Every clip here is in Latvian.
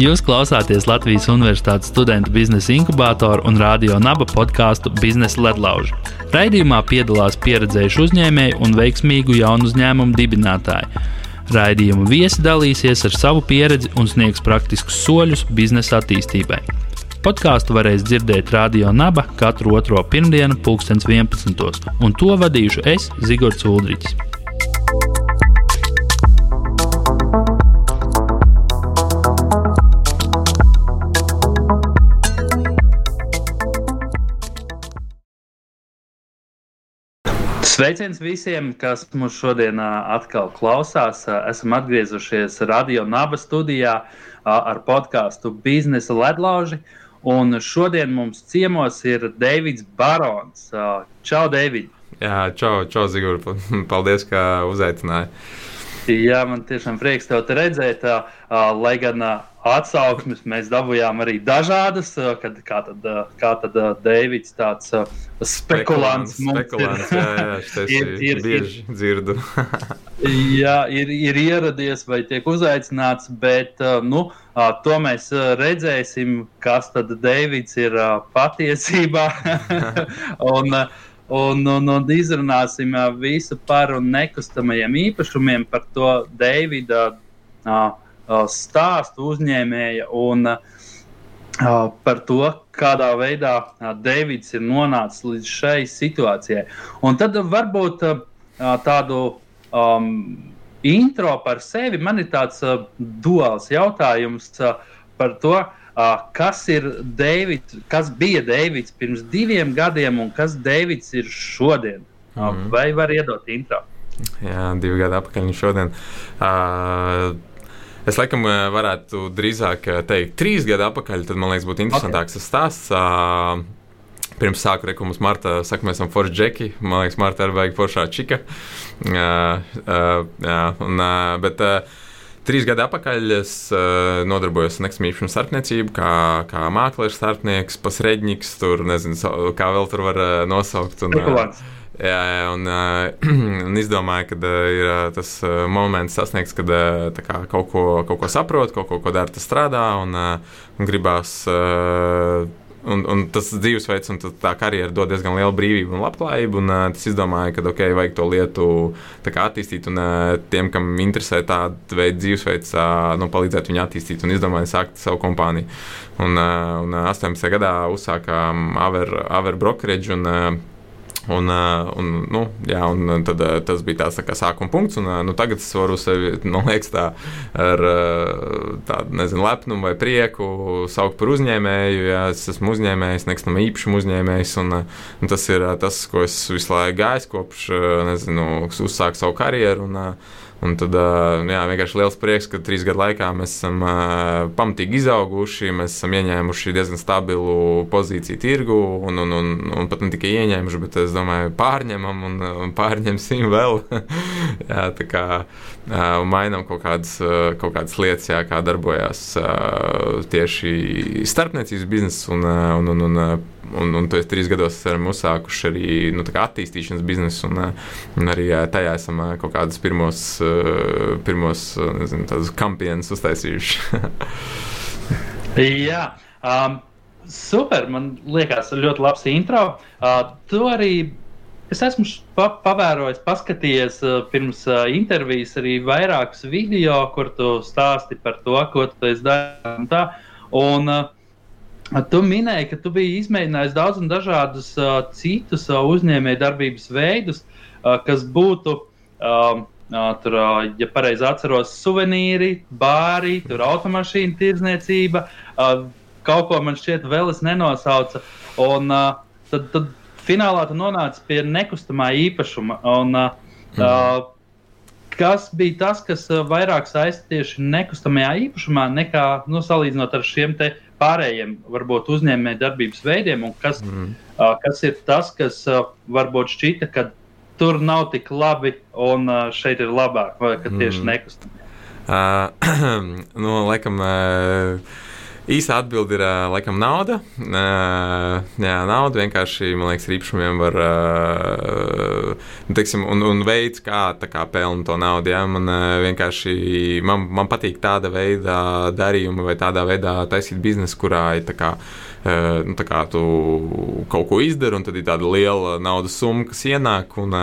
Jūs klausāties Latvijas Universitātes studentu biznesa inkubātoru un radio naba podkāstu Biznesa ledlauži. Raidījumā piedalās pieredzējuši uzņēmēji un veiksmīgu jaunu uzņēmumu dibinātāji. Raidījuma viesi dalīsies ar savu pieredzi un sniegs praktiskus soļus biznesa attīstībai. Podkāstu varēs dzirdēt Radio Naba katru otro pirmdienu, 2011. un to vadīšu es, Zigorts Ulrichs. Sveiciens visiem, kas mūs šodien atkal klausās. Esam atgriezušies Radio Naba studijā ar podkāstu Biznesa ledlauži. Un šodien mums ciemos ir Deivids Barons. Čau, Deivid! Jā, čau, čau Zigur! Paldies, ka uzaicināji! Jā, man tiešām prieks te redzēt. Lai gan atsauksmes mēs dabūjām arī dažādas, kad kā tad, kā tad Deivids tāds spekulants. Spekulants, jā, jā, tas ir, ir bieži ir, dzirdu. jā, ir, ir ieradies vai tiek uzaicināts, bet nu, to mēs redzēsim, kas tad Deivids ir patiesībā. un, un, un, un izrunāsim visu par nekustamajiem īpašumiem, par to Deivida. Uh, Uh, stāstu uzņēmēja un uh, par to, kādā veidā uh, Deivids ir nonācis līdz šai situācijai. Un tad varbūt tādu um, intro par sevi man ir tāds uh, duāls jautājums uh, par to, uh, kas ir Deivids, kas bija Deivids pirms diviem gadiem un kas Deivids ir šodien. Mm -hmm. Vai var iedot intro? Jā, divi gadi atpakaļ šodien. Uh, Es laikam eh, varētu drīzāk eh, teikt, trīs gadu atpakaļ. Tad man liekas, būtu interesantāks okay. stāsts. Uh, Pirms sāku reku mums Marta saka, mēs esam forši džeki. Man liekas, Marta ir vajag foršā čika. Uh, uh, jā, un, uh, bet, uh, Trīs gadi atpakaļ es uh, nodarbojos ar nekustamību starpniecību, kā, kā mākslinieks, starpnieks, pasredņiks, tur nezinu, kā vēl tur var uh, nosaukt. Un, uh, Jā, jā un, uh, un izdomāju, ka uh, ir tas uh, moments sasniegts, kad uh, kā, kaut, ko, kaut ko saprot, kaut ko, ko dara, tas strādā un, uh, un gribās. Uh, Un, un tas dzīvesveids un tā karjera dod diezgan lielu brīvību un labklājību. Un, uh, es izdomāju, ka okay, vajag to lietu attīstīt. Un uh, tiem, kam interesē tāda veida dzīvesveids, uh, nu, palīdzēt viņu attīstīt. Un izdomāju sākt savu kompāniju. Un, uh, un 18. gadā uzsākām Aver, Aver Brokerage. Un, uh, Un, un, nu, jā, un tad, tas bija tāds tā kā sākuma punkts. Un, nu, tagad es varu sevi, man liekas, tā, ar tādu nezinu, lepnumu vai prieku saukt par uzņēmēju. Jā, es esmu uzņēmējs, nekustamā īpašuma uzņēmējs. Un, un tas ir tas, ko es visu laiku gāju kopš nezinu, uzsāku savu karjeru. Un, Un tad jā, vienkārši liels prieks, ka trīs gadu laikā mēs esam pamatīgi izauguši, mēs esam ieņēmuši diezgan stabilu pozīciju tirgu, un, un, un, un pat ne tikai ieņēmuši, bet es domāju, pārņemam un, un pārņemsim vēl. jā, tā kā mainām kaut kādas, kaut kādas lietas, jā, kā darbojas tieši starpniecības biznesa un, un, un, un un, un to es trīs gados esam uzsākuši arī nu, attīstīšanas biznesu, un, un arī tajā esam kaut kādus pirmos, pirmos nezinu, kampienus uztaisījuši. Jā. Um, super, man liekas, ļoti labs intro. Uh, tu arī Es esmu pa pavērojis, paskatījies uh, pirms uh, intervijas arī vairākus video, kur tu stāsti par to, ko tu esi darījis. Un, uh, Tu minēji, ka tu biji izmēģinājis daudz un dažādus uh, citus uh, uzņēmējdarbības veidus, uh, kas būtu, uh, uh, tur, uh, ja pareizi atceros, suvenīri, bāri, automašīnu tirdzniecība. Uh, kaut ko man šķiet, vēl es nenosaucu. Un uh, tad, tad finālā tu nonāci pie nekustamā īpašuma. Un, uh, mm. uh, kas bija tas, kas vairāk saistīts tieši nekustamajā īpašumā, nekā nu, salīdzinot ar šiem te pārējiem varbūt uzņēmēju darbības veidiem, un kas, mm. uh, kas ir tas, kas uh, varbūt šķita, ka tur nav tik labi un uh, šeit ir labāk, vai ka tieši mm. nekustamie. Uh, nu, laikam, uh, Īsa atbilde ir, laikam, nauda. Jā, nauda vienkārši, man liekas, ar īpašumiem var uh, teiksim, un, un veids, kā, kā pelnu to naudu. Ja? Man vienkārši man, man patīk tāda veida darījumi vai tādā veidā taisīt biznesu, kurā ir tā kā. Nu, tā kā tu kaut ko izdari, un tad ir tāda liela naudas summa, kas ienāk. Un,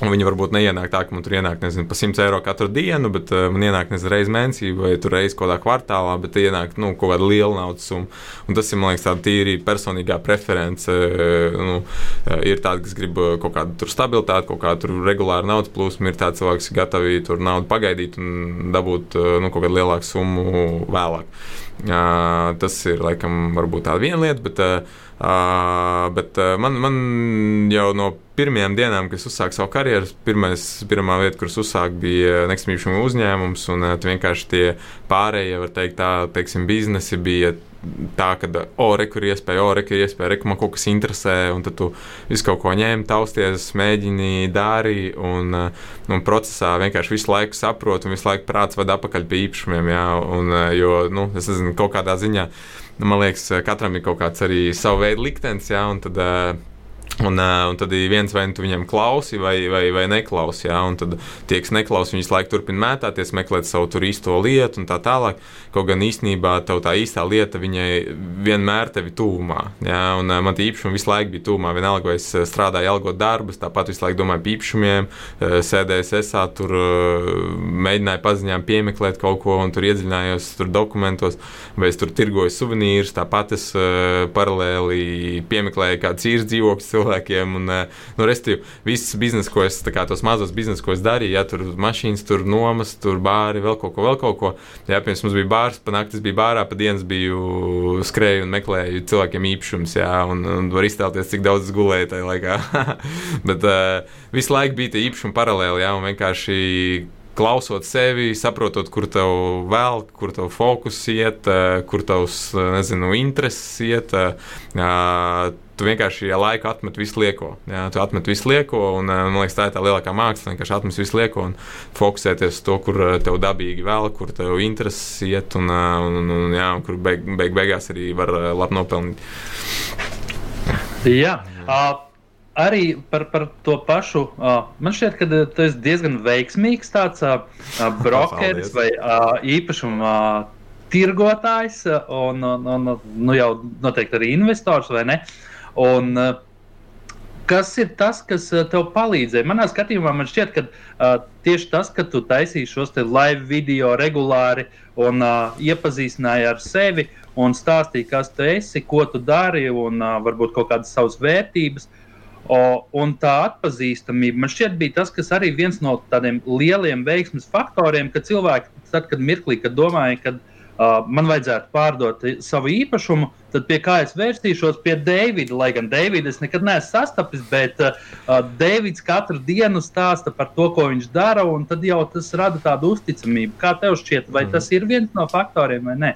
viņi varbūt neienāk tā, ka man tur ienāk nezinu, pa 100 eiro katru dienu, bet uh, man ienāk nezinu, reizes mēnesī vai reizes kādā kvartālā, bet ienāk nu, kaut kāda liela naudas summa. Un tas ir man liekas, tāda tīri personīgā preference. Uh, nu, uh, ir tādi, kas grib kaut kādu stabilitāti, kaut kādu regulāru naudas plūsmu, ir tādi cilvēki, kas gatavi tur naudu pagaidīt un dabūt nu, kaut kādu lielāku summu vēlāk. Tas ir laikam varbūt tā viena lieta, bet, uh, bet uh, man, man jau no pirmajām dienām, kad es uzsāku savu karjeru, pirmais, pirmā vieta, kuras uzsāku, bija nekustamību uzņēmums. Un uh, vienkārši tie pārējie, var teikt, tā, teiksim, biznesi bija tā, ka, o, re, kur ir iespēja, o, re, kur ir iespēja, re, man kaut kas interesē, un tad tu visu kaut ko ņēmi, tausties, mēģini, dari, un, un procesā vienkārši visu laiku saproti, un visu laiku prāts vada apakaļ pie īpašumiem, jā, un, jo, nu, es nezinu, kaut kādā ziņā, nu, man liekas, katram ir kaut kāds arī savu veidu liktenis, jā, un tad Un, uh, un tad ir viens, vai nu tu viņam klausi, vai, vai, vai neklausi. Ja? Un tad tie, kas neklausa, viņas laiku turpina mētāties, meklēt savu tur īsto lietu un tā tālāk. Kaut gan īstenībā tev tā īstā lieta vienmēr tevi tūmā. Ja? Un uh, man tie īpašumi visu laiku bija tūmā. Vienalga, vai es strādāju algot darbus, tāpat visu laiku domāju par īpašumiem, sēdēju esā, tur mēģināju paziņām piemeklēt kaut ko un tur iedziļinājos tur dokumentos, vai es tur tirgoju suvenīrus. Tāpat es uh, paralēli piemeklēju kādu īres dzīvokli cilvēkiem. Un, eh, nu, Restīvi, viss biznesa, ko es, kā tos mazos biznesus, ko es darīju, ja tur mašīnas, tur nomas, tur bāri, vēl kaut ko, vēl kaut ko. Jā, pirms mums bija bārs, pa naktis bija bārā, pa dienas biju skrēju un meklēju cilvēkiem īpašumus, jā, un, un var iztēloties, cik daudz es gulēju tajā laikā. Bet uh, visu laiku bija tie īpašumi paralēli, jā, un vienkārši klausot sevi, saprotot, kur tev vēl, kur tev fokus iet, eh, kur tavs, nezinu, intereses iet tu vienkārši ja laiku atmet visu lieko. Jā, tu atmet visu lieko, un eh, man liekas, tā ir tā lielākā māksla. Vienkārši atmet visu lieko un fokusēties uz to, kur eh, tev dabīgi vēl, kur tev intereses iet, un, eh, un, un, un jā, kur beig, beig, beigās arī var labi nopelnīt. Jā. Uh, arī par, par to pašu. Uh, man šķiet, ka tu esi diezgan veiksmīgs tāds uh, brokeris vai uh, īpašuma uh, tirgotājs, un, un, un nu jau noteikti arī investors, vai ne? Uh, Un, uh, Kas ir tas, kas uh, tev palīdzēja? Manā skatījumā man šķiet, ka uh, tieši tas, ka tu taisīji šos live video regulāri un uh, iepazīstināji ar sevi un stāstīji, kas tu esi, ko tu dari un uh, varbūt kaut kādas savas vērtības. O, un tā atpazīstamība man šķiet bija tas, kas arī viens no tādiem lieliem veiksmes faktoriem, ka cilvēki, tad, kad mirklī, kad domāja, ka uh, man vajadzētu pārdot savu īpašumu, tad pie kā es vērstīšos pie Davida. Lai gan Davidu es nekad neesmu sastapis, bet uh, Davids katru dienu stāsta par to, ko viņš dara, un tad jau tas rada tādu uzticamību. Kā tev šķiet, vai mm. tas ir viens no faktoriem vai nē?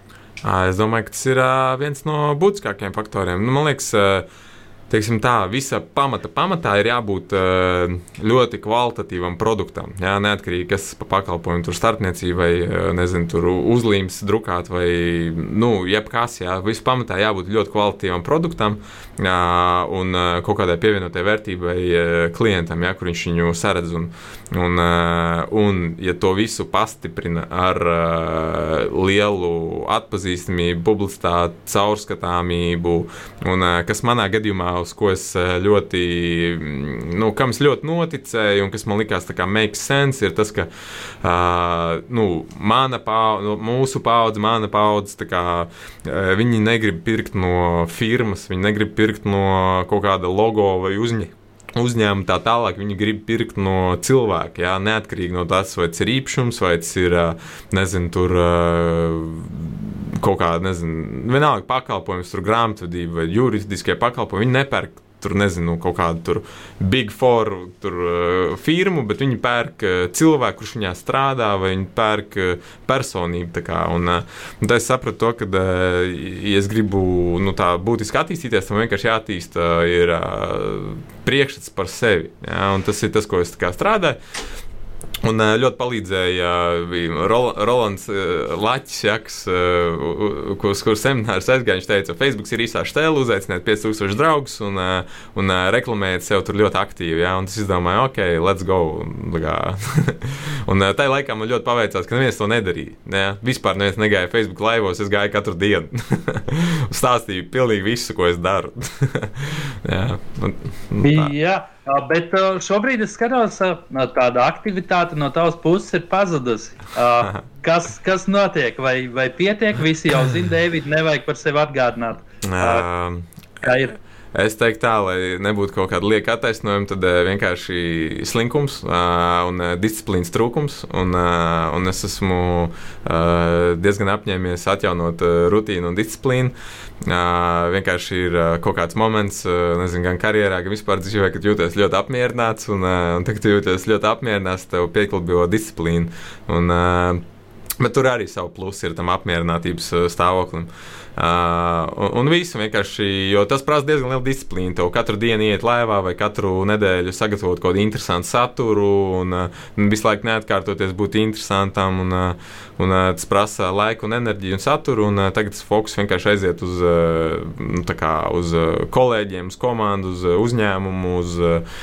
Es domāju, ka tas ir uh, viens no būtiskākajiem faktoriem. Nu, man liekas, uh, teiksim, tā, visa pamata pamatā ir jābūt uh, ļoti kvalitatīvam produktam. Jā, neatkarīgi kas par pakalpojumu, tur starpniecība vai uh, nezinu, tur uzlīmes drukāt vai nu, jebkas. Jā, visu pamatā jābūt ļoti kvalitatīvam produktam jā, un uh, kaut kādai pievienotai vērtībai klientam, jā, kur viņš viņu saredz. Un, un, un ja to visu pastiprina ar lielu atpazīstamību, publicitāti, caurskatāmību, un kas manā gadījumā uz ko es eh, ļoti, mm, nu, kam es ļoti noticēju, un kas man likās tā kā make sense, ir tas, ka uh, nu, mana paudze, nu, mūsu paudze, mana paudze, kā, viņi negrib pirkt no firmas, viņi negrib pirkt no kaut kāda logo vai uzņēmuma uzņēmumi tā tālāk, viņi grib pirkt no cilvēka. Jā, neatkarīgi no tas, vai tas ir īpašums, vai tas ir, nezinu, tur kaut kāda, nezinu, vienalga pakalpojums, tur grāmatvedība vai juridiskie pakalpojumi. Viņi nepērk tur nezinu, kaut kādu tur big four tur, uh, firmu, bet viņi pērk uh, cilvēku, kurš viņā strādā, vai viņi pērk uh, personību. Kā, un, uh, un tā es sapratu to, ka, uh, ja es gribu nu, tā būtiski attīstīties, tam vienkārši jāattīsta uh, ir uh, priekšstats par sevi. Ja, tas ir tas, ko es strādāju. Un ļoti palīdzēja Rol Rolands Laķis, ja, kas, kurš kur seminārs aizgāja. Viņš teica, ka Facebook ir īstā stēle, uzaiciniet 5000 draugus un, un reklamējiet sev tur ļoti aktīvi. Ja, un es izdomāju, ok, let's go. un tajā laikā man ļoti paveicās, ka neviens to nedarīja. Ja. Vispār neviens negāja Facebook laivos, es gāju katru dienu. Stāstīju pilnīgi visu, ko es daru. ja, un, un tā. Jā. Bet šobrīd es skatos, tāda aktivitāte no tavas puses ir pazudusi. Kas, kas notiek? Vai, vai pietiek? Visi jau zina, Deivid, nevajag par sevi atgādināt. Kā ir? Es teiktu, tā, lai nebūtu kaut kāda lieka attaisnojuma, tad vienkārši slinkums un disciplīnas trūkums. Un, un es esmu diezgan apņēmies atjaunot rutīnu un disciplīnu. Vienkārši ir kaut kāds moments, nezinu, gan karjerā, gan vispār dzīvē, kad jūties ļoti apmierināts. Un, un tagad jūties ļoti apmierināts, tev pieklibjo disciplīna. Un, Bet tur arī savu plusu ir tam apmierinātības stāvoklim. Uh, un, visu vienkārši, jo tas prasa diezgan lielu disciplīnu. Tev katru dienu iet laivā vai katru nedēļu sagatavot kaut kādu interesantu saturu un uh, visu laiku neatkārtoties, būt interesantam. Un, uh, un, uh, tas prasa laiku, un enerģiju un saturu. Un, uh, tagad tas fokus vienkārši aiziet uz, uh, kā, uz uh, kolēģiem, uz komandu, uz uzņēmumu, uz uh,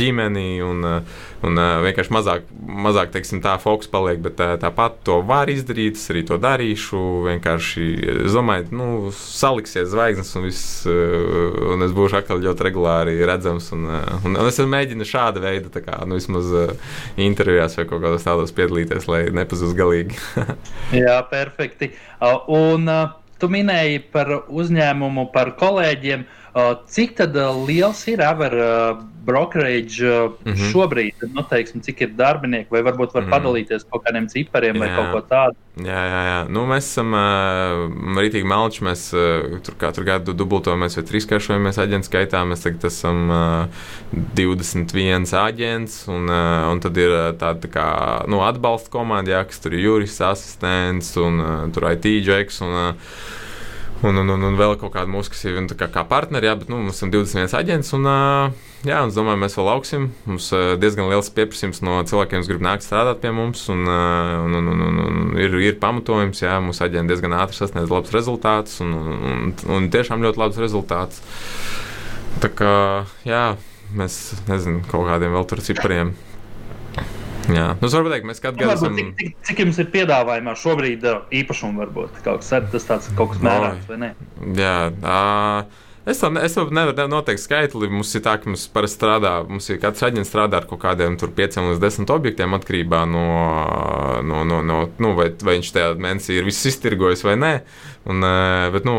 ģimeni. Un, uh, Un uh, vienkārši mazāk, mazāk teiksim, tā fokus paliek, bet uh, tāpat to var izdarīt. Es arī to darīšu. Vienkārši es domāju, nu, saliksies zvaigznes, un, viss, uh, un es būšu atkal ļoti regulāri redzams. Un, uh, un, un es mēģinu šāda veida, kā, nu, vismaz uh, intervijās vai kaut kādos tādos piedalīties, lai nepazūst galīgi. Jā, perfekti. Uh, un uh, tu minēji par uzņēmumu, par kolēģiem. Uh, Cik liels ir Aver brokerage mm -hmm. šobrīd? Nu, teiksim, cik ir darbinieki, vai varbūt var mm -hmm. padalīties kaut kādiem cipariem jā, vai kaut ko tādu? Jā, jā, jā. Nu, mēs esam uh, rītīgi melči. Mēs uh, tur katru gadu dubultojamies vai trīskāršojamies aģentu skaitā. Mēs tagad esam uh, 21 aģents, un, uh, un tad ir tāda tā kā nu, atbalsta komanda, jā, kas tur ir jurists, asistents un uh, tur IT džeks. Un, uh, Un, un, un, un vēl kaut kāda mūsu, kas ir nu, kā, kā partneri, jā, bet nu, mums ir 21 aģents. Un, jā, un es domāju, mēs vēl augsim. Mums diezgan liels pieprasījums no cilvēkiem, kas grib nākt strādāt pie mums. Un, un, un, un, un, un ir, ir pamatojums, jā, mūsu aģenti diezgan ātri sasniedz labus rezultātus un, un, un, un tiešām ļoti labus rezultātus. Tā kā jā, mēs nezinām, kaut kādiem vēl tur cipariem. Jā, nu, varbūt teikt, mēs katru gadu esam. Cik, cik, cik jums ir piedāvājumā šobrīd īpašumu varbūt kaut kas, tas tāds kaut kas mērāms vai ne? Jā. Uh, Es to, es to nevaru noteikt skaitli. Mums ir tā, ka mums parasti strādā, mums ir katrs aģents strādā ar kaut kādiem 5 līdz 10 objektiem atkarībā no, no, no, no nu, vai, vai viņš tajā mēnesī ir viss iztirgojis vai nē. Un, bet, nu,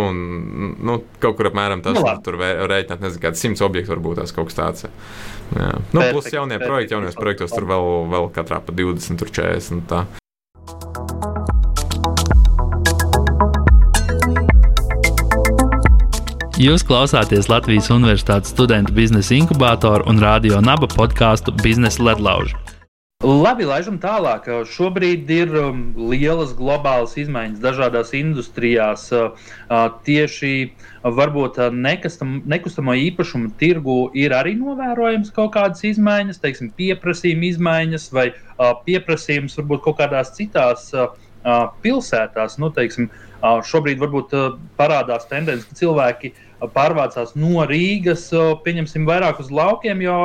nu, kaut kur apmēram tas nu, tur rēķināt, nezinu, kāds 100 objektu varbūt tās kaut kas tāds. Jā. Nu, plus jaunie projekti, jaunajos projektos tur vēl, vēl katrā pa 20, 40. Tā. Jūs klausāties Latvijas Universitātes studentu biznesa inkubātoru un radio naba podkāstu Biznesa ledlauži. Labi, laižam tālāk. Šobrīd ir um, lielas globālas izmaiņas dažādās industrijās. Uh, uh, tieši uh, varbūt nekastam, nekustamo īpašumu tirgu ir arī novērojams kaut kādas izmaiņas, teiksim, pieprasījuma izmaiņas vai pieprasījums varbūt kaut kādās citās pilsētās. Nu, teiksim, šobrīd varbūt parādās tendence, ka cilvēki pārvācās no Rīgas, pieņemsim, vairāk uz laukiem, jo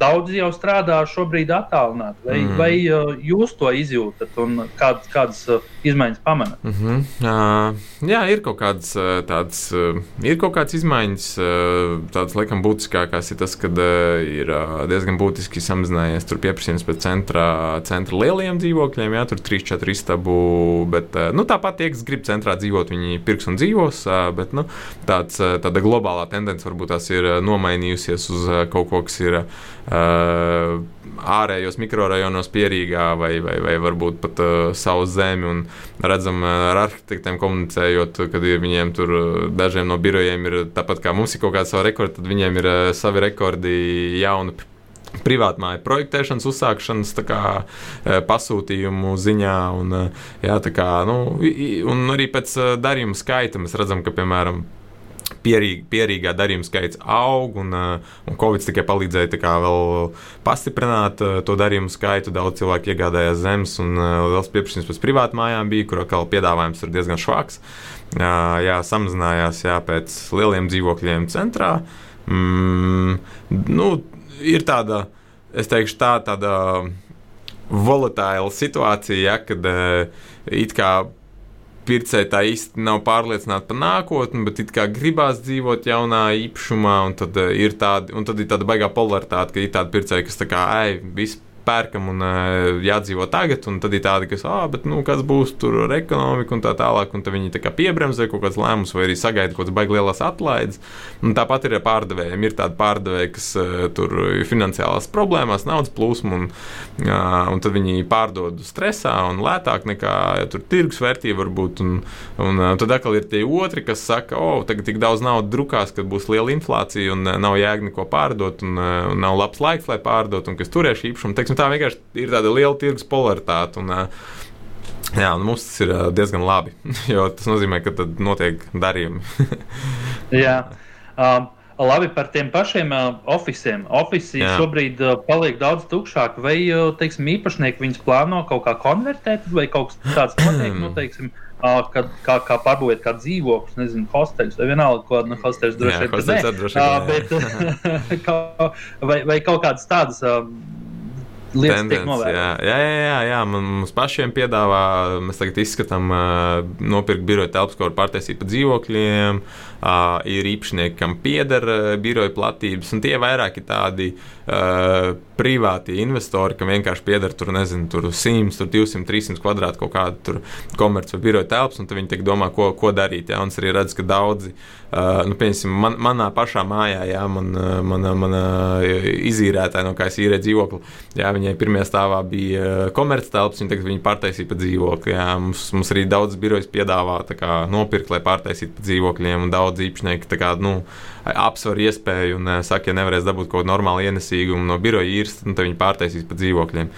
Daudzi jau strādā šobrīd attālināti. Vai, mm. vai jūs to izjūtat un kād, kādas izmaiņas pamanāt? Mm -hmm. uh, jā, ir kaut kādas uh, tādas, uh, ir kaut kādas izmaiņas. Uh, tādas, laikam, būtiskākās ir tas, ka uh, ir uh, diezgan būtiski samazinājies pieprasījums pēc centra, centra lieliem dzīvokļiem. Jā, tur 3-4 istabu, bet uh, nu, tāpat tie, kas grib centrā dzīvot, viņi pirks un dzīvos. Uh, bet nu, tāds, uh, tāda globālā tendence varbūt tās ir uh, nomainījusies uz uh, kaut ko, kas ir. Uh, ārējos mikrorajonos pierīgā vai, vai, vai varbūt pat uh, savu zemi. Un redzam, uh, ar arhitektiem komunicējot, kad viņiem tur uh, dažiem no birojiem ir tāpat kā mums ir kaut kāda sava rekorda, tad viņiem ir uh, savi rekordi jaunu privātmāju projektēšanas, uzsākšanas kā, pasūtījumu ziņā. Un, jā, kā, nu, un arī pēc darījuma skaita mēs redzam, ka, piemēram, pierīg, pierīgā darījuma skaits aug, un, uh, un Covid tikai palīdzēja vēl pastiprināt uh, to darījumu skaitu. Daudz cilvēku iegādājās zemes, un uh, liels pieprasījums pēc privātu mājām bija, kur atkal piedāvājums ir diezgan švaks. Jā, samazinājās jā, pēc lieliem dzīvokļiem centrā. Mm, nu, ir tāda, es teikšu, tā, tāda volatīla situācija, ja, kad it kā pircēji tā īsti nav pārliecināti par nākotni, bet it kā gribās dzīvot jaunā īpašumā, un tad ir tāda, un tad ir tāda baigā polaritāte, ka ir tādi pircēji, kas tā kā, ej, viss pērkam un jādzīvo tagad, un tad ir tādi, kas, ah, bet nu, kas būs tur ar ekonomiku un tā tālāk, un tad viņi tā kā piebremzē kaut kādas lēmumus vai arī sagaida kaut kādas baigi lielas atlaides. Un tāpat ir ar pārdevējiem. Ir tādi pārdevēji, kas tur ir finansiālās problēmās, naudas plūsma, un, un tad viņi pārdod stresā un lētāk nekā ja tur tirgus vērtība var būt. Un, un tad atkal ir tie otri, kas saka, o, oh, tagad tik daudz naudas drukās, ka būs liela inflācija un nav jēga neko pārdot, un, un nav labs laiks, lai pārdot, un kas turēs īpašumu. Teiksim, tā vienkārši ir tāda liela tirgus polaritāte. Un, Jā, un mums tas ir diezgan labi, jo tas nozīmē, ka tad notiek darījumi. jā, um, labi par tiem pašiem uh, oficiāliem. Oficiāli šobrīd uh, paliek daudz tukšāk, vai uh, teiksim, īpašnieki viņus plāno kaut kā konvertēt, vai kaut kas tāds notiek. nu, teiksim, uh, kad, kā, kā pārbūvēt kā dzīvoklis, nezinu, hosteļus, vai vienalga, ko nu, hosteļus droši vien ir. Uh, bet, vai, vai kaut kādas tādas. Uh, lietas tiek novērotas. Jā, jā, jā, jā. Man, mums pašiem piedāvā, mēs tagad izskatām, uh, nopirkt biroja telpas, ko var pārtaisīt pa dzīvokļiem. Uh, ir īpašnieki, kam pieder uh, biroja platības, un tie vairāk ir tādi uh, privāti investori, kam vienkārši pieder tur, nezinu, tur 100, tur 200, 300 kvadrātu kaut kādu komerciālu vai biroja telpas, un viņi domā, ko, ko darīt. Jā, un es arī redzu, ka daudzi, uh, nu, piemēram, man, manā pašā mājā, jā, man, mana, mana izīrētāja, no kā es īrēju dzīvokli, jā, viņai pirmajā stāvā bija komerctelps, un tagad viņi pārtaisīja pa dzīvokli. Jā, mums, mums arī daudz birojas piedāvā kā, nopirkt, lai pārtaisītu pa dzīvokļiem, un daudz daudz īpašnieki kā, nu, apsver iespēju un saka, ja nevarēs dabūt kaut kādu normālu ienesīgumu no biroja īres, nu, tad viņi pārtaisīs pa dzīvokļiem.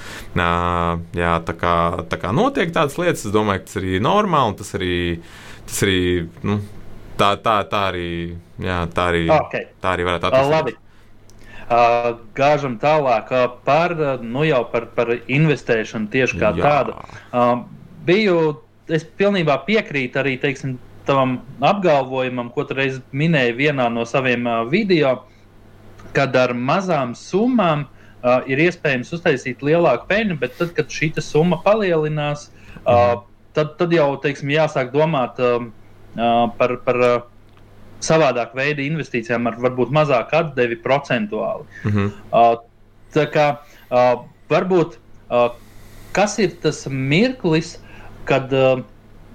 Jā, tā kā, tā kā notiek tādas lietas, es domāju, ka tas arī ir normāli, tas arī, tas arī nu, tā, tā, tā arī, jā, tā arī, okay. tā arī varētu attīstīties. Uh, gāžam tālāk uh, par, nu jau par, par investēšanu tieši kā Jā. tādu. Uh, biju, es pilnībā piekrītu arī, teiksim, tavam apgalvojumam, ko tu reiz minēji vienā no saviem uh, video, kad ar mazām summām uh, ir iespējams uztaisīt lielāku peļņu, bet tad, kad šī summa palielinās, uh, tad, tad jau teiksim, jāsāk domāt uh, par. par uh, savādāk veidu investīcijām ar varbūt mazāku atdevi procentuāli. Mm -hmm. uh, tā kā uh, varbūt uh, kas ir tas mirklis, kad uh,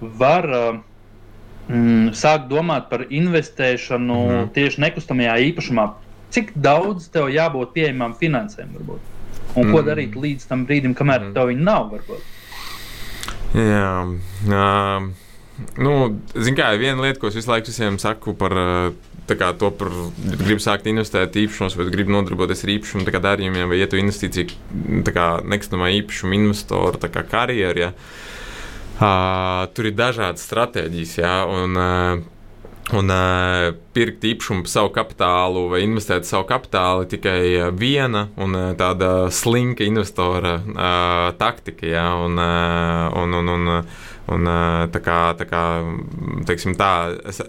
var uh, mm, sāk domāt par investēšanu mm. tieši nekustamajā īpašumā, cik daudz tev jābūt pieejamām finansēm, varbūt? un mm. ko darīt līdz tam brīdim, kamēr mm. tev viņa nav. Varbūt? Jā, uh, nu, zināmā mērā, viena lieta, ko es visu laiku visiem saku par kā, to, par, gribu sākt investēt īpašumos, vai gribu nodarboties ar īpašumu darījumiem, vai ietu investīciju nekustamā īpašuma investoru karjeru. Ja. Uh, tur ir dažādas stratēģijas, jā, un, uh, un uh, pirkt īpašumu par savu kapitālu vai investēt savu kapitālu tikai viena un uh, tāda slinka investora uh, taktika, jā, un, uh, un, un, un, un uh, tā kā, tā kā teiksim tā, es,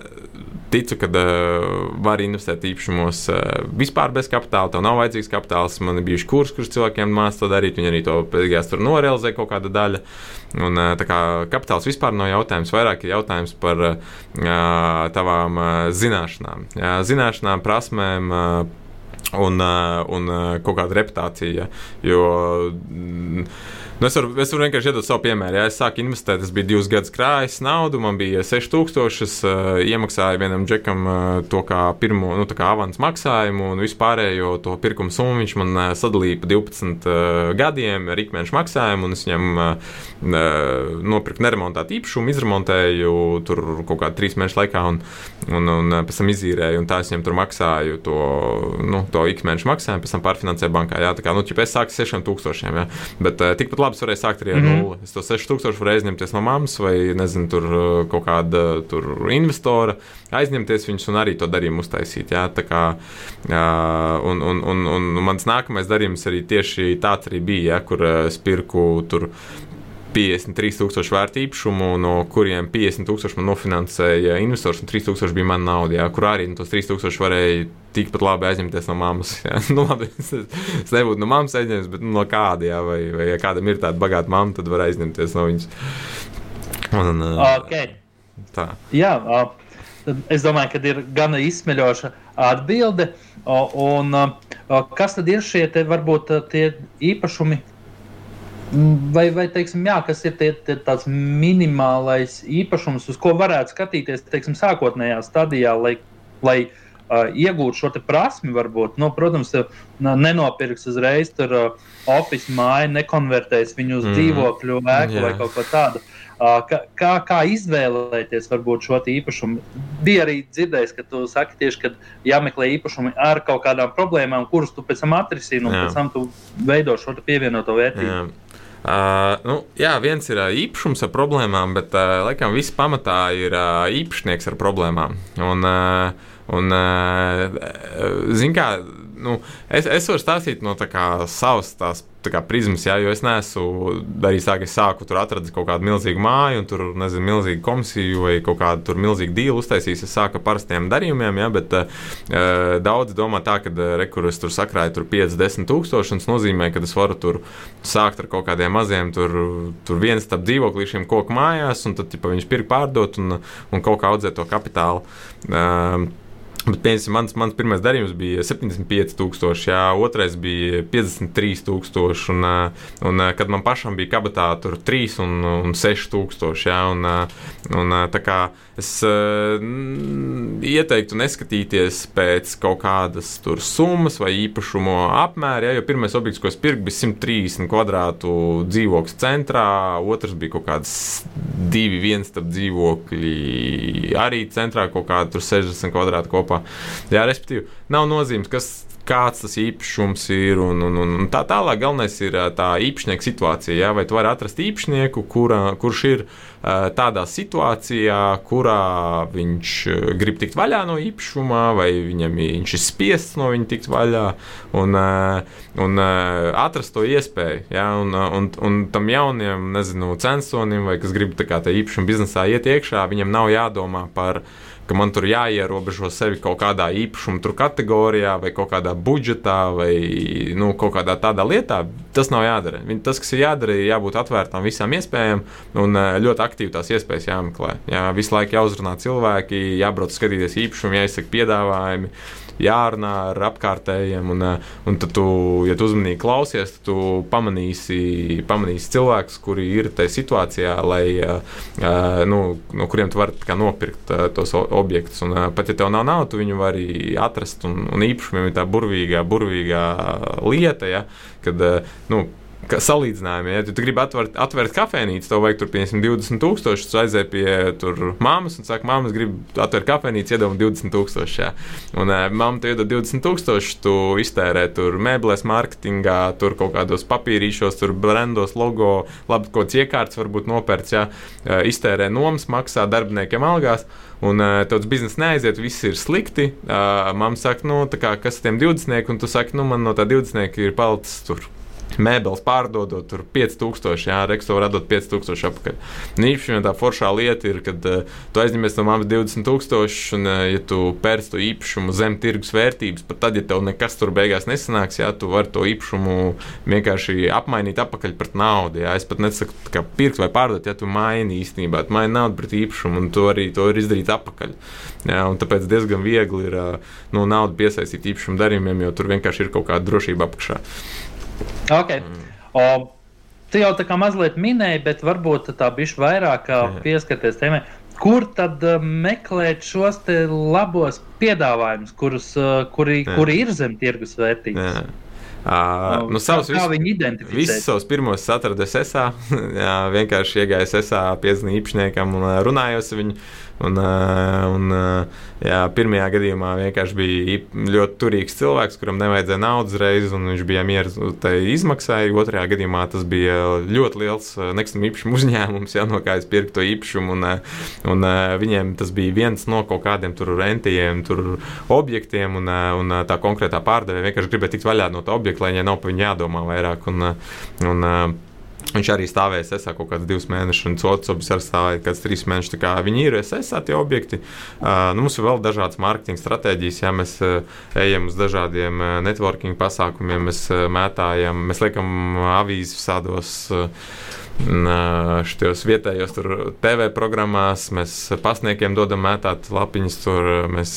ticu, ka uh, var investēt īpašumos uh, vispār bez kapitāla. Tev nav vajadzīgs kapitāls. Man ir bijuši kursi, kurus cilvēkiem mācīja to darīt. Viņi arī to beigās tur norealizē kaut kāda daļa. Un, uh, kā kapitāls vispār nav jautājums, vairāk ir jautājums par uh, tavām uh, zināšanām. Jā, zināšanām, prasmēm. Uh, Un, uh, un uh, kaut kāda reputācija. Jo, Nu, es, varu, es varu vienkārši iedot savu piemēru. Ja es sāku investēt, es biju divus gadus krājis naudu, man bija 6000, es uh, iemaksāju vienam džekam uh, to kā pirmo nu, kā avans maksājumu, un vispārējo to pirkuma summu viņš man uh, sadalīja pa 12 uh, gadiem ar ikmēnešu maksājumu, un es viņam uh, nopirku neremontētu īpašumu, izremontēju tur kaut kādā trīs mēnešu laikā, un, un, un pēc tam izīrēju, un tā es viņam tur maksāju to, nu, to ikmēneša maksājumu, pēc tam pārfinansē bankā. Jā, tā kā, nu, ja es sāku ar 6000, jā, bet uh, tikpat labi es varēju sākt arī ar mm -hmm. nulli. Es to 6000 varēju aizņemties no mammas vai, nezinu, tur kaut kāda tur investora, aizņemties viņus un arī to darījumu uztaisīt. Jā, tā kā, uh, un, un, un, un mans nākamais darījums arī tieši tāds arī bija, jā, kur uh, es pirku tur 53,000 vērtu īpašumu, no kuriem 50,000 man nofinansēja investors, un 3,000 bija mana nauda, jā, kur arī nu, tos 3,000 varēja tikpat labi aizņemties no mammas. Nu, labi, es, es nebūtu no mammas aizņemts, bet nu, no kāda, jā, vai, vai ja kādam ir tāda bagāta mamma, tad var aizņemties no viņas. Un, okay. Tā. Jā, es domāju, ka ir gana izsmeļoša atbilde. Un, kas tad ir šie te, varbūt tie īpašumi, Vai, vai teiksim, jā, kas ir tie, tie tāds minimālais īpašums, uz ko varētu skatīties teiksim, sākotnējā stadijā, lai, lai uh, iegūtu šo prasmi? Varbūt, nu, protams, nenopirks uzreiz tur uh, oficiālu māju, nekonvertēs viņu uz mm. dzīvokļu ēku yeah. vai kaut ko tādu. Uh, kā, kā izvēlēties varbūt, šo īpašumu? Bija arī dzirdējis, ka tu saki tieši, ka jāmeklē īpašumi ar kaut kādām problēmām, kurus tu pēc tam atrisini un Jā. pēc tam tu veido šo pievienoto vērtību. Jā. Uh, nu, jā, viens ir uh, īpašums ar problēmām, bet uh, laikam viss pamatā ir uh, īpašnieks ar problēmām. Un, uh, un uh, zin kā, nu, es, es varu stāstīt no kā, savas tās kā, prizmas, jā, jo es neesmu darījis tā, ka es sāku tur atrast kaut kādu milzīgu māju, un tur, nezinu, milzīgu komisiju vai kaut kādu milzīgu dīlu uztaisījis. Es sāku ar parastiem darījumiem, jā, bet uh, daudzi domā tā, ka uh, rekurors tur sakrāja tur 5-10 tūkstoši, un tas nozīmē, ka es varu tur sākt ar kaut kādiem maziem tur, tur viens starp dzīvoklīšiem koku mājās, un tad, ja viņus pirkt pārdot un, un kaut kā audzēt to kapitālu. Uh, Bet, piemēram, mans, mans pirmais darījums bija 75,000, jā, otrais bija 53,000, un, un kad man pašam bija kabatā tur 3 un, un 6,000. Jā, un, un, tā kā es mm, ieteiktu neskatīties pēc kaut kādas summas vai īpašumu apmēra, jā, jo pirmais objekts, ko es pirku, bija 130 kvadrātu dzīvokļu centrā, otrs bija kaut kāds 2-1 dzīvokļi arī centrā, kaut kāda 60 kvadrātu kopā. Jā, respektīvi, nav nozīmes, kas, kāds tas īpašums ir un, un, un tā tālāk. Galvenais ir tā īpašnieka situācija. Jā, vai tu vari atrast īpašnieku, kura, kurš ir tādā situācijā, kurā viņš grib tikt vaļā no īpašuma, vai viņam viņš ir spiests no viņa tikt vaļā, un, un atrast to iespēju. Jā, un, un, un tam jauniem, nezinu, censonim, vai kas grib tā kā tā īpašuma biznesā iet iekšā, viņam nav jādomā par viņa ka man tur jāierobežo sevi kaut kādā īpašuma kategorijā, vai kaut kādā budžetā, vai nu, kaut kādā tādā lietā. Tas nav jādara. Tas, kas ir jādara, ir jābūt atvērtām visām iespējām un eh, ļoti aktīvi tās iespējas jāmeklē. Jā, visu laiku jāuzrunā cilvēki, jābrauc skatīties īpašumu, jāizsaka piedāvājumi jārunā ar apkārtējiem. Un, eh, un tad, tu, ja tu uzmanīgi klausies, tad tu pamanīsi, pamanīsi cilvēkus, kuri ir tajā situācijā, lai, uh, nu, no kuriem tu vari nopirkt tos objektus. Un, pat ja tev nav naudas, tu viņu vari atrast. Un, un īpašumiem ir tā burvīgā, burvīgā lieta, ja, kad uh, nu, salīdzinājumi. Ja tu gribi atvērt, atvērt kafejnīcu, tev vajag tur 20,000. Tu aizēji pie mammas un saki, mamma, es gribu atvērt kafejnīcu, iedod 20,000. Ja. Un uh, mamma te iedod 20,000, tu iztērē tur mēbeles, mārketingā, tur kaut kādos papīrīšos, tur brandos, logo, labi, kaut kāds iekārts varbūt nopērts, ja uh, iztērē nomas, maksā darbiniekiem algās. Un uh, tavs biznesa neaiziet, viss ir slikti. Uh, Māma saka, nu, kā, kas ir tiem 20, un tu saki, nu, man no tā 20 ir palicis tur mēbeles pārdodot, tur 5000, jā, reksto radot 5000 apakaļ. Un īpaši tā foršā lieta ir, kad uh, tu aizņemies no mammas 20,000, un, uh, ja tu pērc to īpašumu zem tirgus vērtības, pat tad, ja tev nekas tur beigās nesanāks, jā, tu vari to īpašumu vienkārši apmainīt apakaļ pret naudu. Jā. Es pat nesaku, kā pirkt vai pārdot, ja tu maini īstenībā, tu maini naudu pret īpašumu, un to arī to ir izdarīt apakaļ. Jā, tāpēc diezgan viegli ir uh, nu, naudu piesaistīt īpašumu darījumiem, jo tur vienkārši ir kaut kāda drošība apakšā. Okay. Mm. O, tu jau tā kā mazliet minēji, bet varbūt tā bišķi vairāk pieskarties tēmai. Kur tad meklēt šos labos piedāvājumus, kurus, kuri, Jā. kuri ir zem tirgus vērtības? Jā. Uh, nu, savus, kā, kā viņi identificē? Visus savus pirmos atradu SSA. jā, vienkārši iegāju SSA, piezvanīju īpašniekam un runājos ar viņu. Un, un, jā, pirmajā gadījumā vienkārši bija ļoti turīgs cilvēks, kuram nevajadzēja naudas reizes, un viņš bija mieras tai izmaksai. Otrajā gadījumā tas bija ļoti liels nekustamā īpašuma uzņēmums, jā, no kā es pirku to īpašumu. Un, un viņiem tas bija viens no kaut kādiem tur rentiem, tur objektiem, un, un tā konkrētā pārdevēja vienkārši gribēja tikt vaļā no tā objekta, lai viņai nav par viņu jādomā vairāk. Un, un, Viņš arī stāvēja SSA kaut kādus divus mēnešus, un otrs objekts stāvēja kaut kādus trīs mēnešus. Kā viņi ir SSA tie objekti. Uh, nu, mums ir vēl dažādas mārketinga stratēģijas, ja mēs uh, ejam uz dažādiem uh, networking pasākumiem, mēs uh, mētājam, mēs liekam avīzes visādos. Uh, Šajos vietējos TV programmās mēs pasniekiem dodam mētāt lapiņas, tur mēs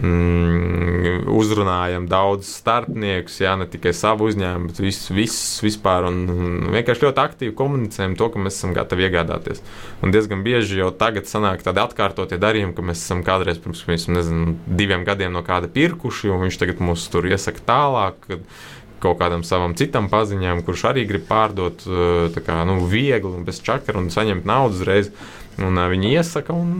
mm, uzrunājam daudz starpniekus, jā, ne tikai savu uzņēmumu, bet visus, visus vispār. Un, un vienkārši ļoti aktīvi komunicējam to, ka mēs esam gatavi iegādāties. Un diezgan bieži jau tagad sanāk tādi atkārtotie darījumi, ka mēs esam kādreiz pirms nezinu, diviem gadiem no kāda pirkuši, un viņš tagad mūs tur iesaka tālāk. Kaut kādam savam citam paziņām, kurš arī grib pārdot kā, nu, viegli un bez čakra un saņemt naudu uzreiz. Un, uh, viņi iesaka, un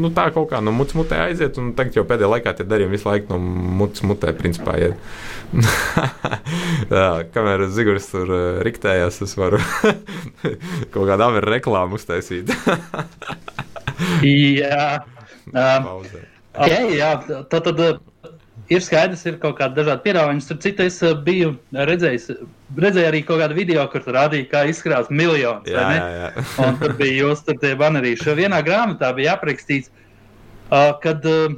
nu, tā kaut kā no mutes mutē aiziet. Tagad jau pēdējā laikā tie darījumi visu laiku no mutes mutē principā iet. Jā, kamēr Zigors tur uh, riktējās, es varu kaut kādu averu reklāmu uztaisīt. jā, um, okay, jā, tad. tad ir skaidrs, ir kaut kāda dažāda piedāvājuma. Starp citu, es eh, biju redzējis, redzēju arī kaut kādu video, kur rādīja, kā izskatās miljonus. Jā, jā, jā. un tur bija jūs tur tie banerīši. Vienā grāmatā bija aprakstīts, uh, kad, uh,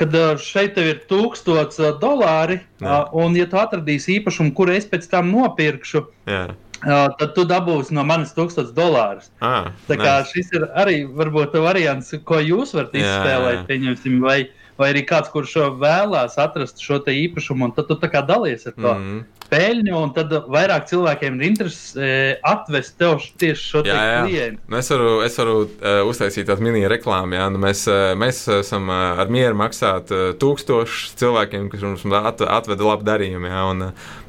kad uh, šeit ir tūkstots uh, dolāri, uh, un ja tu atradīsi īpašumu, kuru es pēc tam nopirkšu. Jā. Uh, tad tu dabūsi no manis 1000 dolārus. Ah, Tā kā nice. šis ir arī varbūt variants, ko jūs varat izspēlēt, pieņemsim, vai, uh, vai arī kāds, kurš vēlās atrast šo īpašumu, un tad tu dalies ar to. Mm -hmm peļņu, un tad vairāk cilvēkiem ir interesi e, atvest tev tieši šo jā, jā. klientu. Nu, es varu, es varu uh, uztaisīt tādu mini reklāmu. Jā. Nu, mēs, uh, mēs esam uh, ar mieru maksāt uh, tūkstošus cilvēkiem, kas mums at, atveda labu darījumu. Jā, un,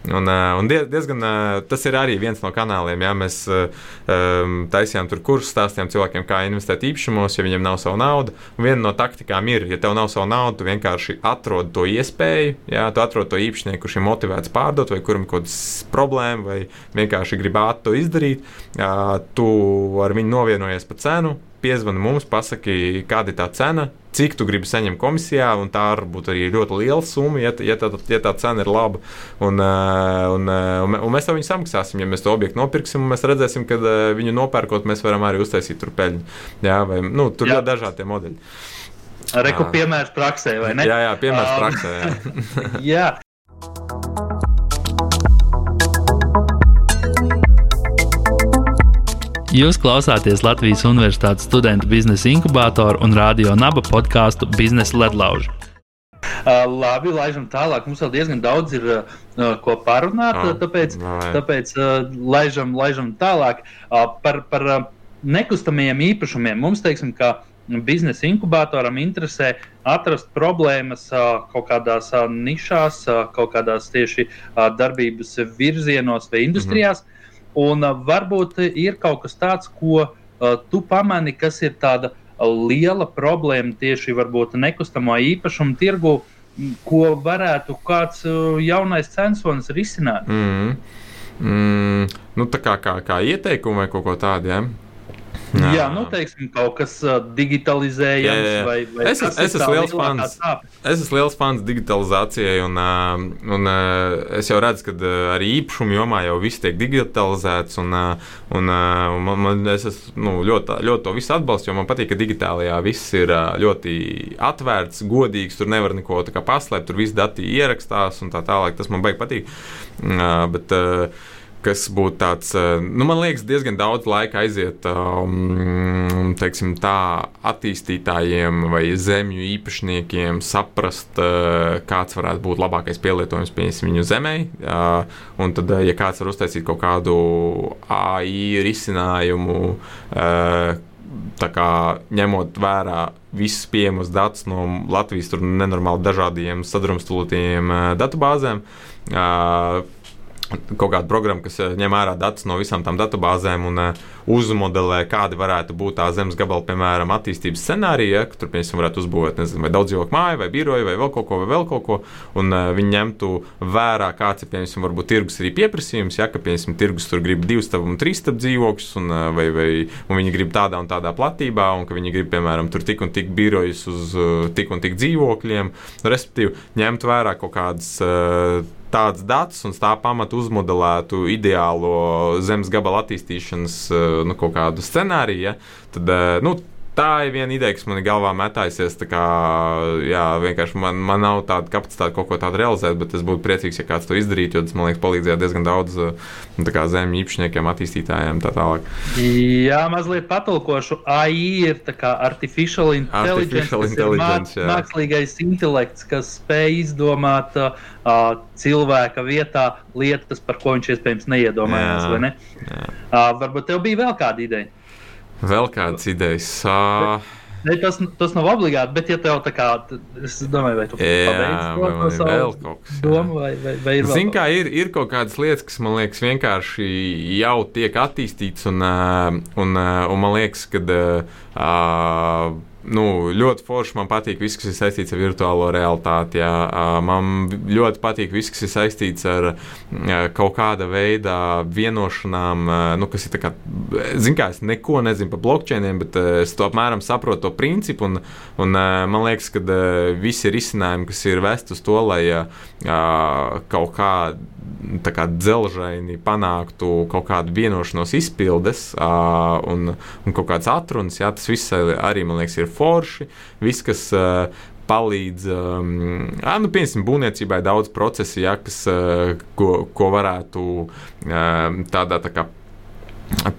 Un, un diezgan tas ir arī viens no kanāliem. Jā, mēs um, taisījām tur kursus, stāstījām cilvēkiem, kā investēt īpašumos, ja viņiem nav savu naudu. Un viena no taktikām ir, ja tev nav savu naudu, tu vienkārši atrod to iespēju, jā, tu atrod to īpašnieku, kurš ir motivēts pārdot, vai kuram ir kaut kādas problēmas, vai vienkārši grib ātri to izdarīt. Tu ar viņu novienojies par cenu piezvani mums, pasaki, kāda ir tā cena, cik tu gribi saņemt komisijā, un tā var būt arī ļoti liela summa, ja, ja, tā, ja tā cena ir laba. Un, un, un, un mēs to viņu samaksāsim. Ja mēs to objektu nopirksim, mēs redzēsim, ka viņu nopērkot, mēs varam arī uztaisīt tur peļņu. Jā, vai, nu, tur ir dažādi modeļi. Reku piemērs praksē, vai ne? Jā, jā piemērs um, praksē. Jā. jā. Jūs klausāties Latvijas Universitātes studentu biznesa inkubātoru un radio naba podkāstu Biznesa ledlauži. Uh, labi, laižam tālāk. Mums vēl diezgan daudz ir uh, ko parunāt, oh, tāpēc, no, tāpēc uh, laižam, laižam tālāk uh, par, par uh, nekustamajiem īpašumiem. Mums, teiksim, kā biznesa inkubatoram interesē atrast problēmas uh, kaut kādās uh, nišās, uh, kaut kādās tieši uh, darbības virzienos vai industrijās. Mm -hmm Un varbūt ir kaut kas tāds, ko tu pamani, kas ir tāda liela problēma tieši nekustamo īpašumu tirgu, ko varētu kāds jaunais censonis risināt. Mm. Mm, nu, tā kā, kā, kā ieteikumu vai kaut ko tādu. Ja? Jā, jā nu, teiksim, kaut kas uh, digitalizējams. Jā, jā. Vai, vai es, es, es esmu liels fans. Es esmu liels fans digitalizācijai, un, uh, un uh, es jau redzu, ka uh, arī īpašumu jomā jau viss tiek digitalizēts. Un, un, man, man, es esmu nu, ļoti, ļoti to visu atbalstu, jo man patīk, ka digitālajā viss ir ļoti atvērts, godīgs. Tur nevar neko paslēpt, tur viss dati ierakstās un tā tālāk. Tas man baigi patīk. Uh, bet, kas būtu tāds, eh, nu, man liekas, diezgan daudz laika aiziet um, teiksim, tā, attīstītājiem vai zemju īpašniekiem saprast, uh, kāds varētu būt labākais pielietojums viņu zemē. Uh, un tad, ja kāds var uztaisīt kaut kādu AI risinājumu, uh, kā, ņemot vērā visus pieejamus datus no Latvijas nenormāli dažādiem sadrumstalotajiem datubāzēm kaut kāda programma, kas eh, ņem vērā datus no visām tām datubāzēm un uh, uzmodelē, kādi varētu būt tā zemes gabala, piemēram, attīstības scenārija, ja, ka tur, piemēram, varētu uzbūvēt nezinu, vai daudz dzīvokļu māju, vai biroju, vai vēl kaut ko, vai vēl kaut ko. Un uh, viņi ņemtu vērā, kāds ir, piemēram, varbūt tirgus arī pieprasījums, ja, ka, piemēram, tirgus tur grib divus stāvu un trīs stāvu dzīvokļus, un, uh, vai, vai un viņi grib tādā un tādā platībā, un ka viņi grib, piemēram, tur tik un tik birojus uz uh, tik un tik dzīvokļiem. Respektīvi, ņemt vērā kaut kādas. Uh, tāds dats un tā pamata uzmodelētu ideālo zemes gabala attīstīšanas eh, nu, kaut kādu scenāriju, ja, tad eh, nu, tā ir viena ideja, kas man ir galvā metājusies. Kā, jā, vienkārši man, man nav tāda kapacitāte kaut ko tādu realizēt, bet es būtu priecīgs, ja kāds to izdarītu, jo tas man liekas palīdzēja diezgan daudz nu, zemju īpašniekiem, attīstītājiem tā tālāk. Jā, mazliet patulkošu. AI ir artificial intelligence, artificial intelligence mā, mākslīgais intelekts, kas spēj izdomāt uh, cilvēka vietā lietas, par ko viņš iespējams neiedomājās. Jā, ne? jā. Uh, varbūt tev bija vēl kāda ideja? Vēl kādas idejas? Uh... Ne, tas, tas nav obligāti, bet, ja tev tā kā, es domāju, vai tu pabeigsi to, vēl kaut kas, domu, vai, vai, vai ir Zin, kā ir, ir kaut kādas lietas, kas man liekas vienkārši jau tiek attīstītas, un, un, un, un man liekas, ka uh, nu, ļoti forši. Man patīk viss, kas ir saistīts ar virtuālo realitāti. Jā. Man ļoti patīk viss, kas ir saistīts ar kaut kāda veida vienošanām, nu, kas ir. Kā, zin, kā, es neko nezinu par blockchainiem, bet es to apmēram saprotu to principu. Un, un man liekas, ka visi risinājumi, kas ir vest uz to, lai kaut kāda kā dzelžaini panāktu kaut kādu vienošanos izpildes un, un kaut kādas atrunas. Jā, tas viss arī, man liekas, ir forši. Viss, kas palīdz, um, nu, piemēram, būvniecībai daudz procesu, ja, kas, ko, ko varētu tādā tā kā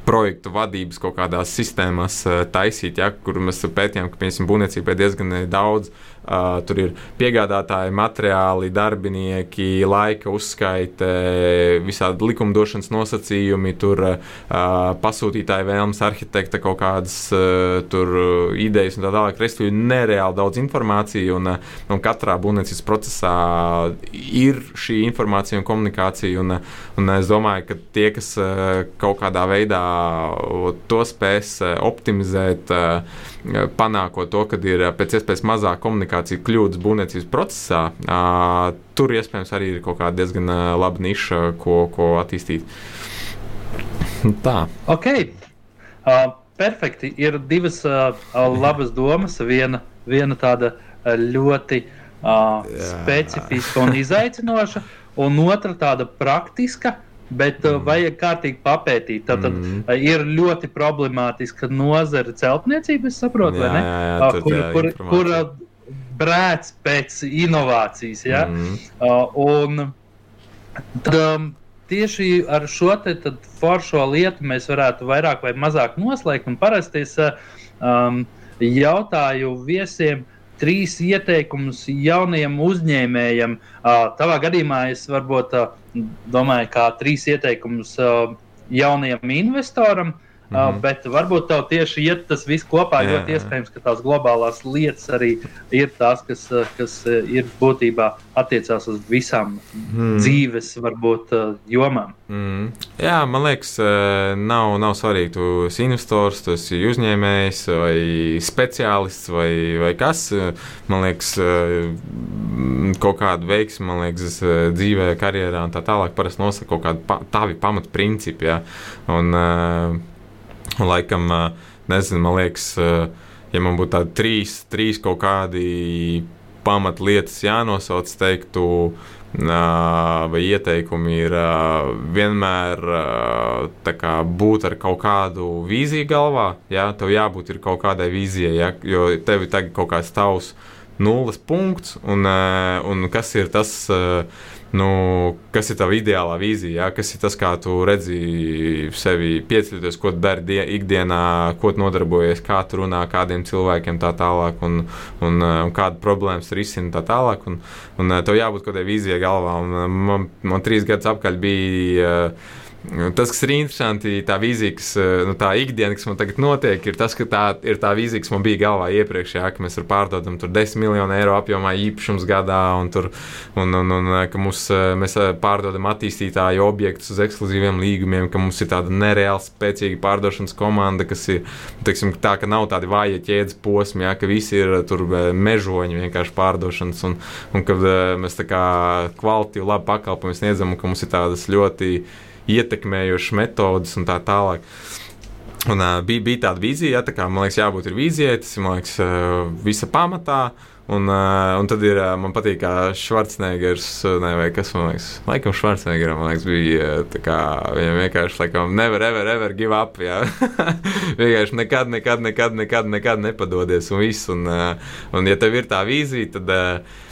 projektu vadības kaut kādās sistēmās taisīt, ja, kur mēs pētījām, ka, piemēram, būvniecībai diezgan daudz tur ir piegādātāji, materiāli, darbinieki, laika uzskaite, visādi likumdošanas nosacījumi, tur uh, pasūtītāji vēlmes, arhitekta kaut kādas uh, tur idejas un tā tālāk. Respektīvi, nereāli daudz informācijas, un, un katrā būvniecības procesā ir šī informācija un komunikācija. Un, un es domāju, ka tie, kas kaut kādā veidā to spēs optimizēt, panākot to, ka ir pēc iespējas mazāk komunikācija kļūdas būvniecības procesā, tur iespējams arī ir kaut kāda diezgan laba niša, ko, ko attīstīt. Tā. Ok. Uh, perfekti. Ir divas uh, labas domas. Viena, viena tāda ļoti uh, specifiska un izaicinoša, un otra tāda praktiska, uh, Bet uh, mm. vajag kārtīgi papētīt. Tad mm. uh, ir ļoti problemātiska nozara celtniecība, es saprotu, jā, jā, jā, uh, kur, jā, kur, kur uh, brēc pēc inovācijas. Ja? Mm. Uh, un tad, um, tieši ar šo foršo lietu mēs varētu vairāk vai mazāk noslēgt. Un parasti es uh, um, jautāju viesiem, trīs ieteikumus jaunajam uzņēmējam. Uh, tavā gadījumā es varbūt uh, domāju, kā trīs ieteikumus uh, jaunajam investoram. Mm -hmm. bet varbūt tev tieši iet tas viss kopā. Ļoti iespējams, ka tās globālās lietas arī ir tās, kas, kas ir būtībā attiecās uz visām mm. dzīves varbūt, jomām. Mm. Jā, man liekas, nav, nav svarīgi, tu esi investors, tu esi uzņēmējs vai speciālists vai, vai kas. Man liekas, kaut kāda veiksme, man liekas, dzīvē, karjerā un tā tālāk parasti nosaka kaut kādi pa, tavi pamatprincipi. Ja? Un, Laikam, nezinu, man liekas, ja man būtu tādi trīs, trīs kaut kādi pamatlietas jānosauc, teiktu, vai ieteikumi ir vienmēr kā, būt ar kaut kādu vīziju galvā. Jā, tev jābūt kaut kādai vīzijai, jā, jo tev ir tagad kaut kāds tavs nulles punkts, un, un kas ir tas nu, kas ir tava ideālā vīzija, ja? kas ir tas, kā tu redzi sevi pieceļoties, ko dari die, ikdienā, ko nodarbojies, kā tu runā kādiem cilvēkiem tā tālāk, un, un, un kāda problēmas risina tā tālāk. Un, un tev jābūt kaut kādai vīzijai galvā. Un man, man trīs gadus apkaļ bija tas, kas ir interesanti, tā vīzija, kas, nu, tā ikdiena, kas man tagad notiek, ir tas, ka tā ir tā vīzija, kas man bija galvā iepriekš, jā, ka mēs pārdodam tur 10 miljonu eiro apjomā īpašums gadā, un, tur, un, un, un ka mums, mēs pārdodam attīstītāju objektus uz ekskluzīviem līgumiem, ka mums ir tāda nereāli spēcīga pārdošanas komanda, kas ir teiksim, tā, ka nav tādi vāji ķēdes posmi, jā, ka visi ir tur mežoņi vienkārši pārdošanas, un, un ka mēs tā kā kvalitīvu labu pakalpojumu sniedzam, un ka mums ir tādas ļoti ietekmējošas metodas un tā tālāk. Un, uh, bija, bija tāda vīzija, ja, tā kā man liekas, jābūt vīzijai, tas ir liekas, uh, visa pamatā. Un, uh, un tad ir, uh, man patīk, kā Schwarzeneggers, ne, vai kas man liekas, laikam Schwarzeneggeram, man liekas, bija tā kā viņam vienkārši, laikam, never, ever, ever give up, jā. vienkārši nekad, nekad, nekad, nekad, nekad nepadodies un viss. Un, uh, un ja tev ir tā vīzija, tad. Uh,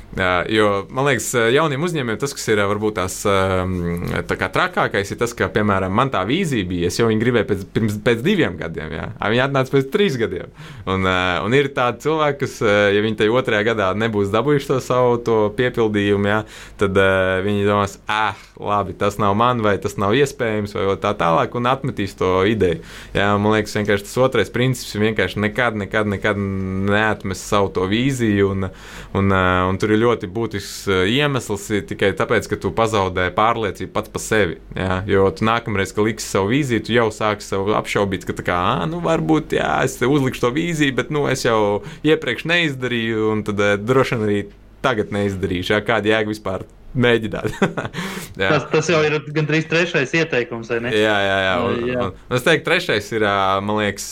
Jo man liekas, jauniem uzņēmējiem tas, kas ir varbūt tās tā kā trakākais, ir tas, ka, piemēram, man tā vīzija bija, es jau viņu gribēju pēc, pirms, pēc diviem gadiem, jā. viņi atnāca pēc trīs gadiem. Un, un ir tādi cilvēki, kas, ja viņi tajā otrajā gadā nebūs dabūjuši to savu to piepildījumu, jā, tad viņi domās, ah, labi, tas nav man, vai tas nav iespējams, vai tā tālāk, un atmetīs to ideju. Jā, man liekas, tas otrais princips ir vienkārši nekad, nekad, nekad neatmest savu to vīziju, un, un, un tur ir ļoti būtisks eh, iemesls tikai tāpēc, ka tu pazaudē pārliecību pats par sevi. Jā, jo tu nākamreiz, kad liksi savu vīziju, tu jau sāki sev apšaubīt, ka tā kā, nu, varbūt, jā, es uzlikšu to vīziju, bet, nu, es jau iepriekš neizdarīju, un tad eh, droši vien arī tagad neizdarīšu. Jā, kāda jēga vispār mēģināt. tas, tas jau ir gandrīz trešais ieteikums. Jā, jā, jā. Un, jā. Un, un es teiktu, trešais ir, man liekas,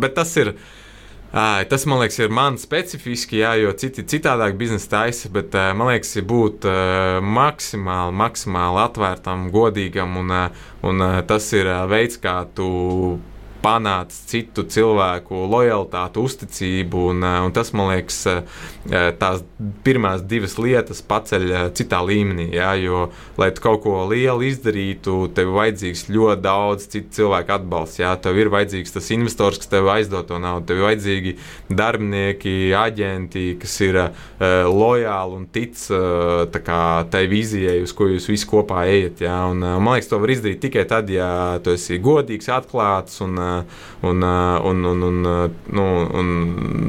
bet tas ir. À, tas, man liekas, ir man specifiski, jā, jo citi citādāk biznesa taisa, bet man liekas, ir būt maksimāli, maksimāli atvērtam, godīgam, un, un tas ir veids, kā tu panāc citu cilvēku lojalitāti, uzticību. Un, eh, un tas, man liekas, eh, tās pirmās divas lietas paceļ eh, citā līmenī. Ja, jo, lai tu kaut ko lielu izdarītu, tev ir vajadzīgs ļoti daudz citu cilvēku atbalsts. Ja. Tev ir vajadzīgs tas investors, kas tev aizdod to naudu. Tev ir vajadzīgi darbinieki, aģenti, kas ir uh, lojāli un tic uh, tai vīzijai, uz ko jūs visi kopā ejat. Ja. Un, uh, man liekas, to var izdarīt tikai tad, ja tu esi godīgs, atklāts un uh, un, un, un, un, nu, un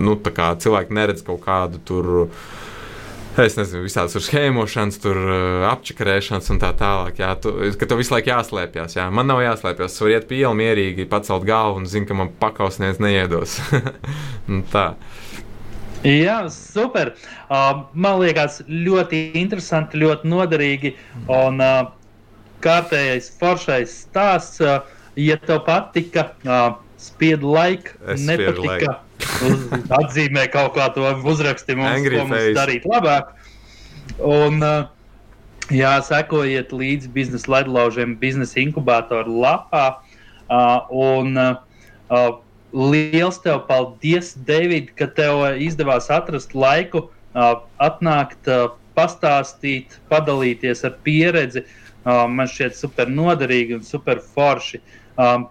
nu, cilvēki neredz kaut kādu tur. Es nezinu, visādas tur schēmošanas, tur apčakarēšanas un tā tālāk. Jā, tu, ka tev visu laiku jāslēpjas. Jā. Man nav jāslēpjas. Es varu iet pie ielas mierīgi, pacelt galvu un zinu, ka man pakausnieks neiedos. tā. Jā, super. Uh, man liekas, ļoti interesanti, ļoti noderīgi. Un uh, kārtējais foršais stāsts. Uh, ja tev patika, uh, spied laiku, nepatika, uz, atzīmē kaut kā to uzraksti mums, Angry ko mums face. darīt labāk. Un, uh, jā, sekojiet līdzi biznesa ledlaužiem, biznesa inkubātoru lapā. Uh, un, uh, liels tev paldies, David, ka tev izdevās atrast laiku, uh, atnākt, uh, pastāstīt, padalīties ar pieredzi. Uh, man šķiet super noderīgi un super forši. Um,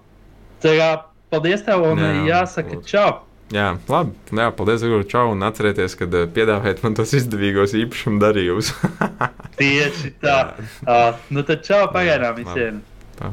tā kā paldies tev un jā, jāsaka čau! Jā, labi. Jā, paldies, Guru, čau. Un atcerieties, kad uh, piedāvājat man tos izdevīgos īpašumu darījumus. Tieši tā. Uh, nu tad čau pagaidām visiem. Tā.